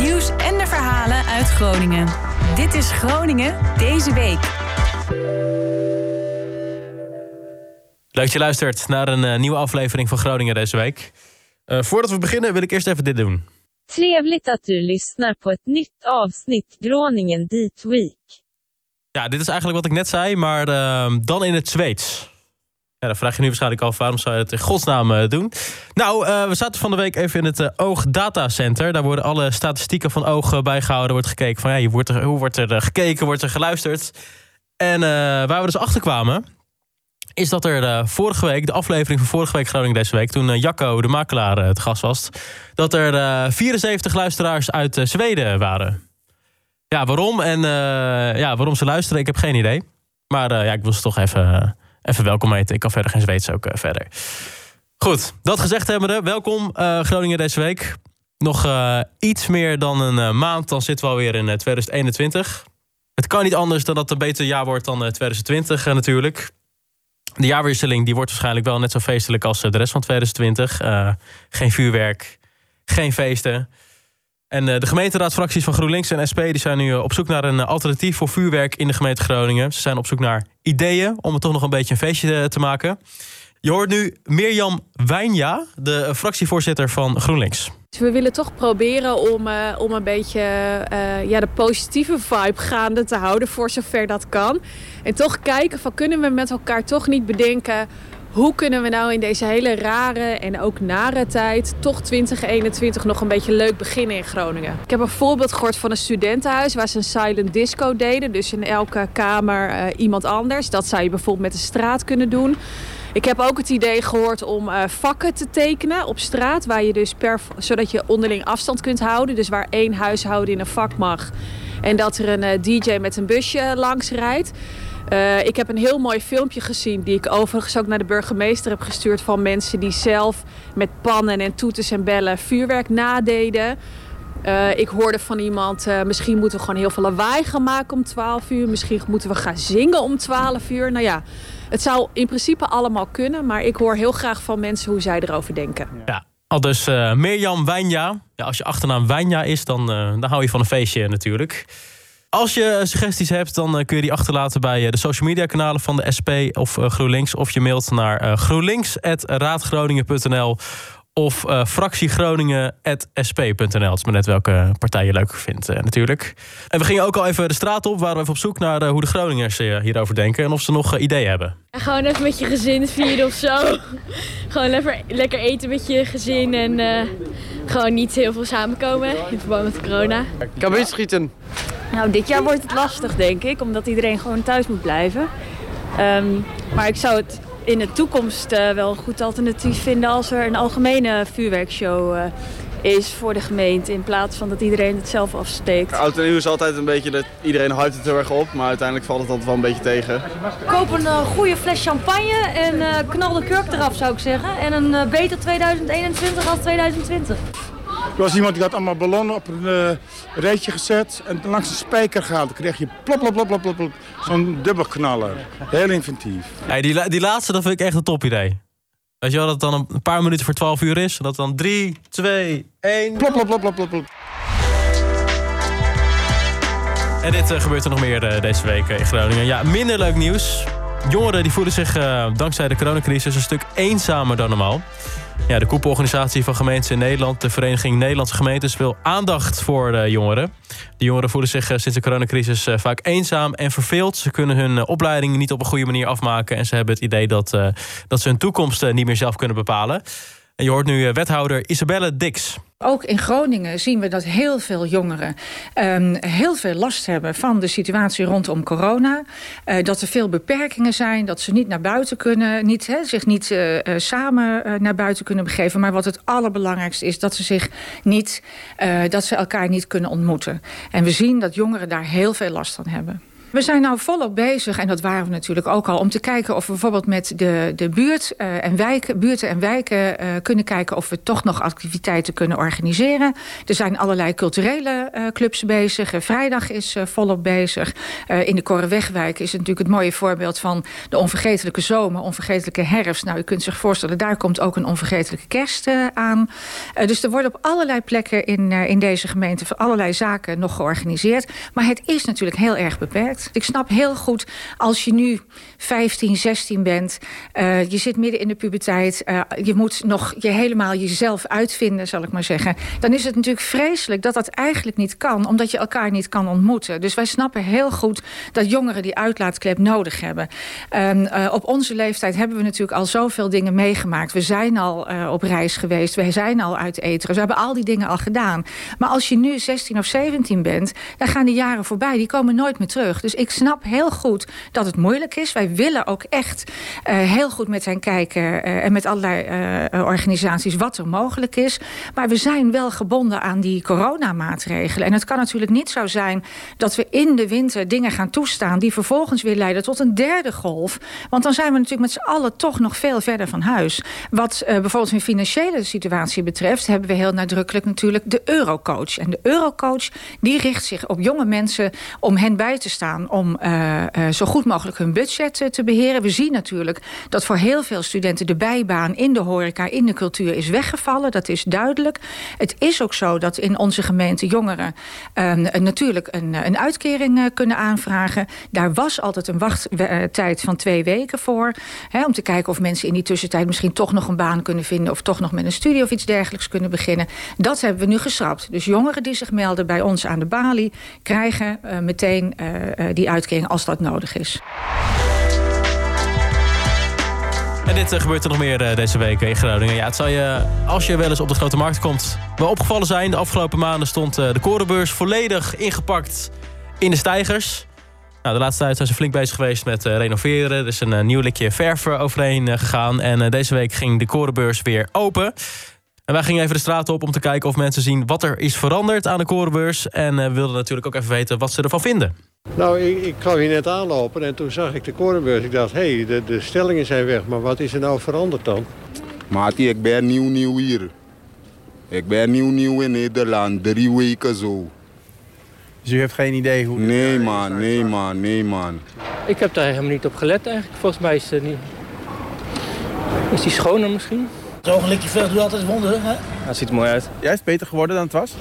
nieuws en de verhalen uit Groningen. Dit is Groningen deze week. Leuk dat je luistert naar een uh, nieuwe aflevering van Groningen deze week. Uh, voordat we beginnen wil ik eerst even dit doen. Trevligt att du lyssnar på ett nytt avsnitt Groningen dit week. Ja, dit is eigenlijk wat ik net zei, maar uh, dan in het Zweeds. Ja, dan vraag je nu waarschijnlijk af, waarom zou je het in godsnaam uh, doen? Nou, uh, we zaten van de week even in het uh, Oog Data Center. Daar worden alle statistieken van Oog bijgehouden. wordt gekeken van, ja, wordt er, hoe wordt er gekeken, wordt er geluisterd? En waar we dus achter kwamen, is dat er vorige week, de aflevering van vorige week Groningen deze week... toen Jacco, de makelaar, het gast was... dat er 74 luisteraars uit Zweden waren. Ja, waarom? En ja, waarom ze luisteren, ik heb geen idee. Maar ja, ik wil ze toch even even welkom heten. Ik kan verder geen Zweeds ook uh, verder. Goed, dat gezegd hebbende, welkom uh, Groningen deze week. Nog uh, iets meer dan een maand, dan zitten we alweer in 2021. Het kan niet anders dan dat het een beter jaar wordt dan 2020 natuurlijk. De jaarwisseling die wordt waarschijnlijk wel net zo feestelijk als de rest van 2020. geen vuurwerk, geen feesten. En de gemeenteraadsfracties van GroenLinks en SP die zijn nu op zoek naar een alternatief voor vuurwerk in de gemeente Groningen. Ze zijn op zoek naar ideeën om het toch nog een beetje een feestje te maken. Je hoort nu Mirjam Wijnja, de fractievoorzitter van GroenLinks. We willen toch proberen om, om een beetje ja, de positieve vibe gaande te houden voor zover dat kan. En toch kijken van kunnen we met elkaar toch niet bedenken hoe kunnen we nou in deze hele rare en ook nare tijd toch 2021 nog een beetje leuk beginnen in Groningen? Ik heb een voorbeeld gehoord van een studentenhuis waar ze een silent disco deden. Dus in elke kamer uh, iemand anders. Dat zou je bijvoorbeeld met de straat kunnen doen. Ik heb ook het idee gehoord om uh, vakken te tekenen op straat. Waar je dus per, zodat je onderling afstand kunt houden. Dus waar één huishouden in een vak mag. En dat er een uh, DJ met een busje langs rijdt. Uh, ik heb een heel mooi filmpje gezien, die ik overigens ook naar de burgemeester heb gestuurd van mensen die zelf met pannen en toeters en bellen vuurwerk nadeden. Uh, ik hoorde van iemand, uh, misschien moeten we gewoon heel veel lawaai gaan maken om 12 uur. Misschien moeten we gaan zingen om 12 uur. Nou ja, het zou in principe allemaal kunnen, maar ik hoor heel graag van mensen hoe zij erover denken. Ja. Al dus Mirjam Wijnja. Ja, als je achternaam Wijnja is, dan, dan hou je van een feestje natuurlijk. Als je suggesties hebt, dan eh, kun je die achterlaten bij eh, de social media kanalen van de SP of eh, GroenLinks. Of je mailt naar groenlinks.raadgroningen.nl of uh, fractiegroningen.sp.nl. Het is maar net welke partij je leuk vindt natuurlijk. En we gingen ook al even de straat op. Waren we even op zoek naar hoe de Groningers hierover denken. En of ze nog ideeën hebben. En gewoon even met je gezin vieren of zo. gewoon lekker, lekker eten met je gezin. En gewoon niet heel veel samenkomen in verband met corona. Kan schieten. Nou, dit jaar wordt het lastig, denk ik, omdat iedereen gewoon thuis moet blijven. Um, maar ik zou het in de toekomst uh, wel een goed alternatief vinden als er een algemene vuurwerkshow uh, is voor de gemeente. In plaats van dat iedereen het zelf afsteekt. Oud en nieuw is altijd een beetje dat iedereen hypt het heel erg op. Maar uiteindelijk valt het altijd wel een beetje tegen. Koop een uh, goede fles champagne en knal de kurk eraf zou ik zeggen. En een beter 2021 als 2020. Er was iemand die had allemaal ballonnen op een uh, rijtje gezet en langs een spijker gehaald. Dan kreeg je plop, plop, plop, plop, plop, plop. Zo'n dubbelknaller. Heel inventief. Hey, die, die laatste, dat vind ik echt een top idee. Weet je wel, dat het dan een paar minuten voor 12 uur is. Dat dan 3, 2, 1... Plop, plop, plop, plop, plop, plop. En dit uh, gebeurt er nog meer uh, deze week in Groningen. Ja, minder leuk nieuws. Jongeren die voelen zich uh, dankzij de coronacrisis een stuk eenzamer dan normaal. Ja, de koepelorganisatie van gemeenten in Nederland, de Vereniging Nederlandse Gemeentes, wil aandacht voor de jongeren. De jongeren voelen zich eh, sinds de coronacrisis eh, vaak eenzaam en verveeld. Ze kunnen hun eh, opleiding niet op een goede manier afmaken en ze hebben het idee dat, dat ze hun toekomst niet meer zelf kunnen bepalen. En je hoort nu wethouder Isabelle Dix. Ook in Groningen zien we dat heel veel jongeren um, heel veel last hebben van de situatie rondom corona. Uh, dat er veel beperkingen zijn, dat ze niet naar buiten kunnen, niet, zich niet uh, samen uh, naar buiten kunnen begeven. Maar wat het allerbelangrijkste is, dat ze zich niet, dat ze elkaar niet kunnen ontmoeten. En we zien dat jongeren daar heel veel last van hebben. We zijn nou volop bezig, en dat waren we natuurlijk ook al... om te kijken of we bijvoorbeeld met de, de buurt, uh, en wijken, buurten en wijken... Uh, kunnen kijken of we toch nog activiteiten kunnen organiseren. Er zijn allerlei culturele uh, clubs bezig. vrijdag is volop bezig. in de Korenwegwijk is het natuurlijk het mooie voorbeeld... van de onvergetelijke zomer, onvergetelijke herfst. Nou, u kunt zich voorstellen, daar komt ook een onvergetelijke kerst aan. dus er worden op allerlei plekken in, in deze gemeente... van allerlei zaken nog georganiseerd. Maar het is natuurlijk heel erg beperkt. Ik snap heel goed als je nu 15, 16 bent. Uh, je zit midden in de puberteit. Uh, je moet nog je helemaal jezelf uitvinden, zal ik maar zeggen. Dan is het natuurlijk vreselijk dat dat eigenlijk niet kan. Omdat je elkaar niet kan ontmoeten. Dus wij snappen heel goed dat jongeren die uitlaatklep nodig hebben. Uh, op onze leeftijd hebben we natuurlijk al zoveel dingen meegemaakt. We zijn al op reis geweest. We zijn al uit eten. We hebben al die dingen al gedaan. Maar als je nu 16 of 17 bent, dan gaan die jaren voorbij. Die komen nooit meer terug. Dus ik snap heel goed dat het moeilijk is. Wij willen ook echt uh, heel goed met hen kijken... Uh, en met allerlei uh, organisaties wat er mogelijk is. Maar we zijn wel gebonden aan die coronamaatregelen. En het kan natuurlijk niet zo zijn dat we in de winter dingen gaan toestaan... die vervolgens weer leiden tot een derde golf. Want dan zijn we natuurlijk met z'n allen toch nog veel verder van huis. Wat bijvoorbeeld hun financiële situatie betreft... hebben we heel nadrukkelijk natuurlijk de eurocoach. En de eurocoach die richt zich op jonge mensen om hen bij te staan om uh, uh, zo goed mogelijk hun budget uh, te beheren. We zien natuurlijk dat voor heel veel studenten de bijbaan in de horeca, in de cultuur is weggevallen. Dat is duidelijk. Het is ook zo dat in onze gemeente jongeren natuurlijk een, een uitkering kunnen aanvragen. Daar was altijd een wachttijd van twee weken voor. Hè, om te kijken of mensen in die tussentijd misschien toch nog een baan kunnen vinden. Of toch nog met een studie of iets dergelijks kunnen beginnen. Dat hebben we nu geschrapt. Dus jongeren die zich melden bij ons aan de balie krijgen meteen die uitkering als dat nodig is. En dit uh, gebeurt er nog meer uh, deze week in Groningen. Ja, het zal je, als je wel eens op de grote markt komt, wel opgevallen zijn. De afgelopen maanden stond de korenbeurs volledig ingepakt in de stijgers. Nou, de laatste tijd zijn ze flink bezig geweest met renoveren. Er is een nieuw likje verf overheen gegaan. En deze week ging de korenbeurs weer open. En wij gingen even de straat op om te kijken of mensen zien wat er is veranderd aan de korenbeurs. En uh, wilden natuurlijk ook even weten wat ze ervan vinden. Nou, ik, ik kwam hier net aanlopen en toen zag ik de korenbeurs. Ik dacht, hé, hey, de, de stellingen zijn weg, maar wat is er nou veranderd dan? Maatje, ik ben nieuw nieuw hier. Ik ben nieuw nieuw in Nederland, drie weken zo. Dus u heeft geen idee hoe... Nee man, nee man, nee man. Ik heb daar helemaal niet op gelet eigenlijk. Volgens mij is het niet... Is die schoner misschien? Zo'n likje verf doet altijd wonderen, hè? Ja, het ziet er mooi uit. Jij is beter geworden dan het was?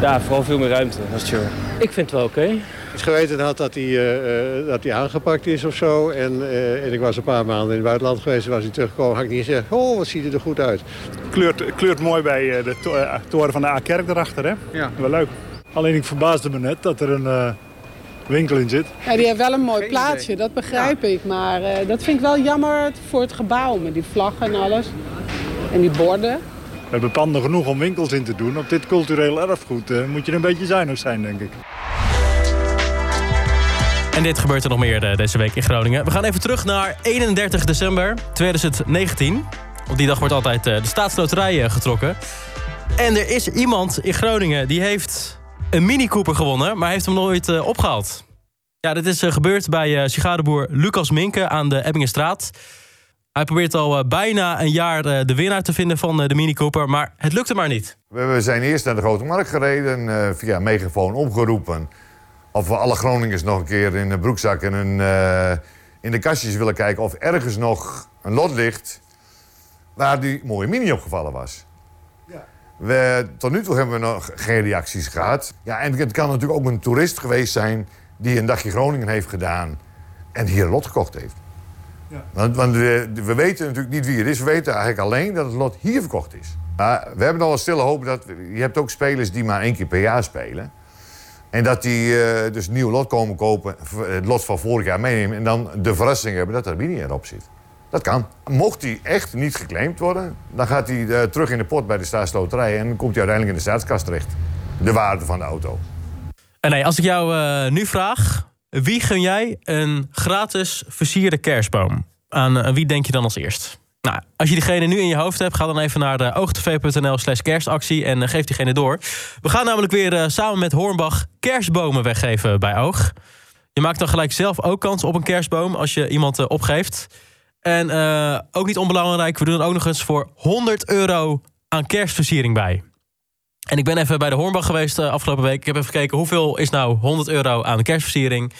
Ja, vooral veel meer ruimte, dat is sure. Ik vind het wel oké. Okay. Als geweten had dat hij, uh, dat hij aangepakt is of zo. En, uh, en ik was een paar maanden in het buitenland geweest. En was hij teruggekomen, had ik niet gezegd... oh, wat ziet er goed uit. Kleurt, kleurt mooi bij de to toren van de A-kerk erachter, hè? Ja. Wel leuk. Alleen ik verbaasde me net dat er een uh, winkel in zit. Ja, die heeft wel een mooi plaatsje, dat begrijp ja. ik. Maar uh, dat vind ik wel jammer voor het gebouw. Met die vlaggen en alles. En die borden. We hebben panden genoeg om winkels in te doen. Op dit cultureel erfgoed uh, moet je een beetje zuinig zijn, denk ik. En dit gebeurt er nog meer deze week in Groningen. We gaan even terug naar 31 december 2019. Op die dag wordt altijd de staatsloterij getrokken. En er is iemand in Groningen die heeft een Mini Cooper gewonnen... maar heeft hem nooit uh, opgehaald. Ja, dit is uh, gebeurd bij uh, sigareboer Lucas Minke aan de Ebbingenstraat. Hij probeert al bijna een jaar de winnaar te vinden van de Mini Cooper... maar het lukte maar niet. We zijn eerst naar de Grote Markt gereden, via megafoon opgeroepen... of we alle Groningers nog een keer in de broekzak en een, in de kastjes willen kijken... of ergens nog een lot ligt waar die mooie Mini opgevallen was. We, tot nu toe hebben we nog geen reacties gehad. Ja, en het kan natuurlijk ook een toerist geweest zijn... die een dagje Groningen heeft gedaan en hier een lot gekocht heeft. Ja. Want, want we, we, weten natuurlijk niet wie het is. We weten eigenlijk alleen dat het lot hier verkocht is. Maar we hebben nog wel stille hoop dat... Je hebt ook spelers die maar één keer per jaar spelen. En dat die uh, dus een nieuw lot komen kopen, het lot van vorig jaar meenemen... en dan de verrassing hebben dat er Mini erop zit. Dat kan. Mocht hij echt niet geclaimd worden, dan gaat hij uh, terug in de pot bij de staatsloterij en dan komt hij uiteindelijk in de staatskast terecht. De waarde van de auto. En nee, als ik jou uh, nu vraag, wie gun jij een gratis versierde kerstboom? Aan uh, wie denk je dan als eerst? Nou, als je diegene nu in je hoofd hebt, ga dan even naar de oogtv.nl slash kerstactie en geef diegene door. We gaan namelijk weer samen met Hornbach kerstbomen weggeven bij Oog. Je maakt dan gelijk zelf ook kans op een kerstboom als je iemand eh, opgeeft. En eh, ook niet onbelangrijk, we doen er ook nog eens voor 100 euro aan kerstversiering bij. En ik ben even bij de Hornbach geweest uh, afgelopen week. Ik heb even gekeken hoeveel is nou 100 euro aan kerstversiering.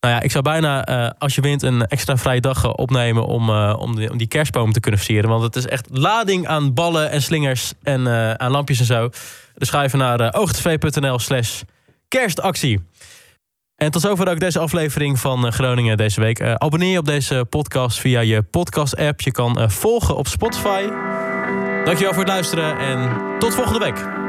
Nou ja, ik zou bijna uh, als je wint een extra vrije dag opnemen om, om, die, om, die, kerstboom te kunnen versieren. Want het is echt lading aan ballen en slingers en aan lampjes en zo. Dus ga even naar oogtv.nl slash kerstactie. En tot zover ook deze aflevering van Groningen deze week. abonneer je op deze podcast via je podcast-app. Je kan volgen op Spotify. Dankjewel voor het luisteren en tot volgende week.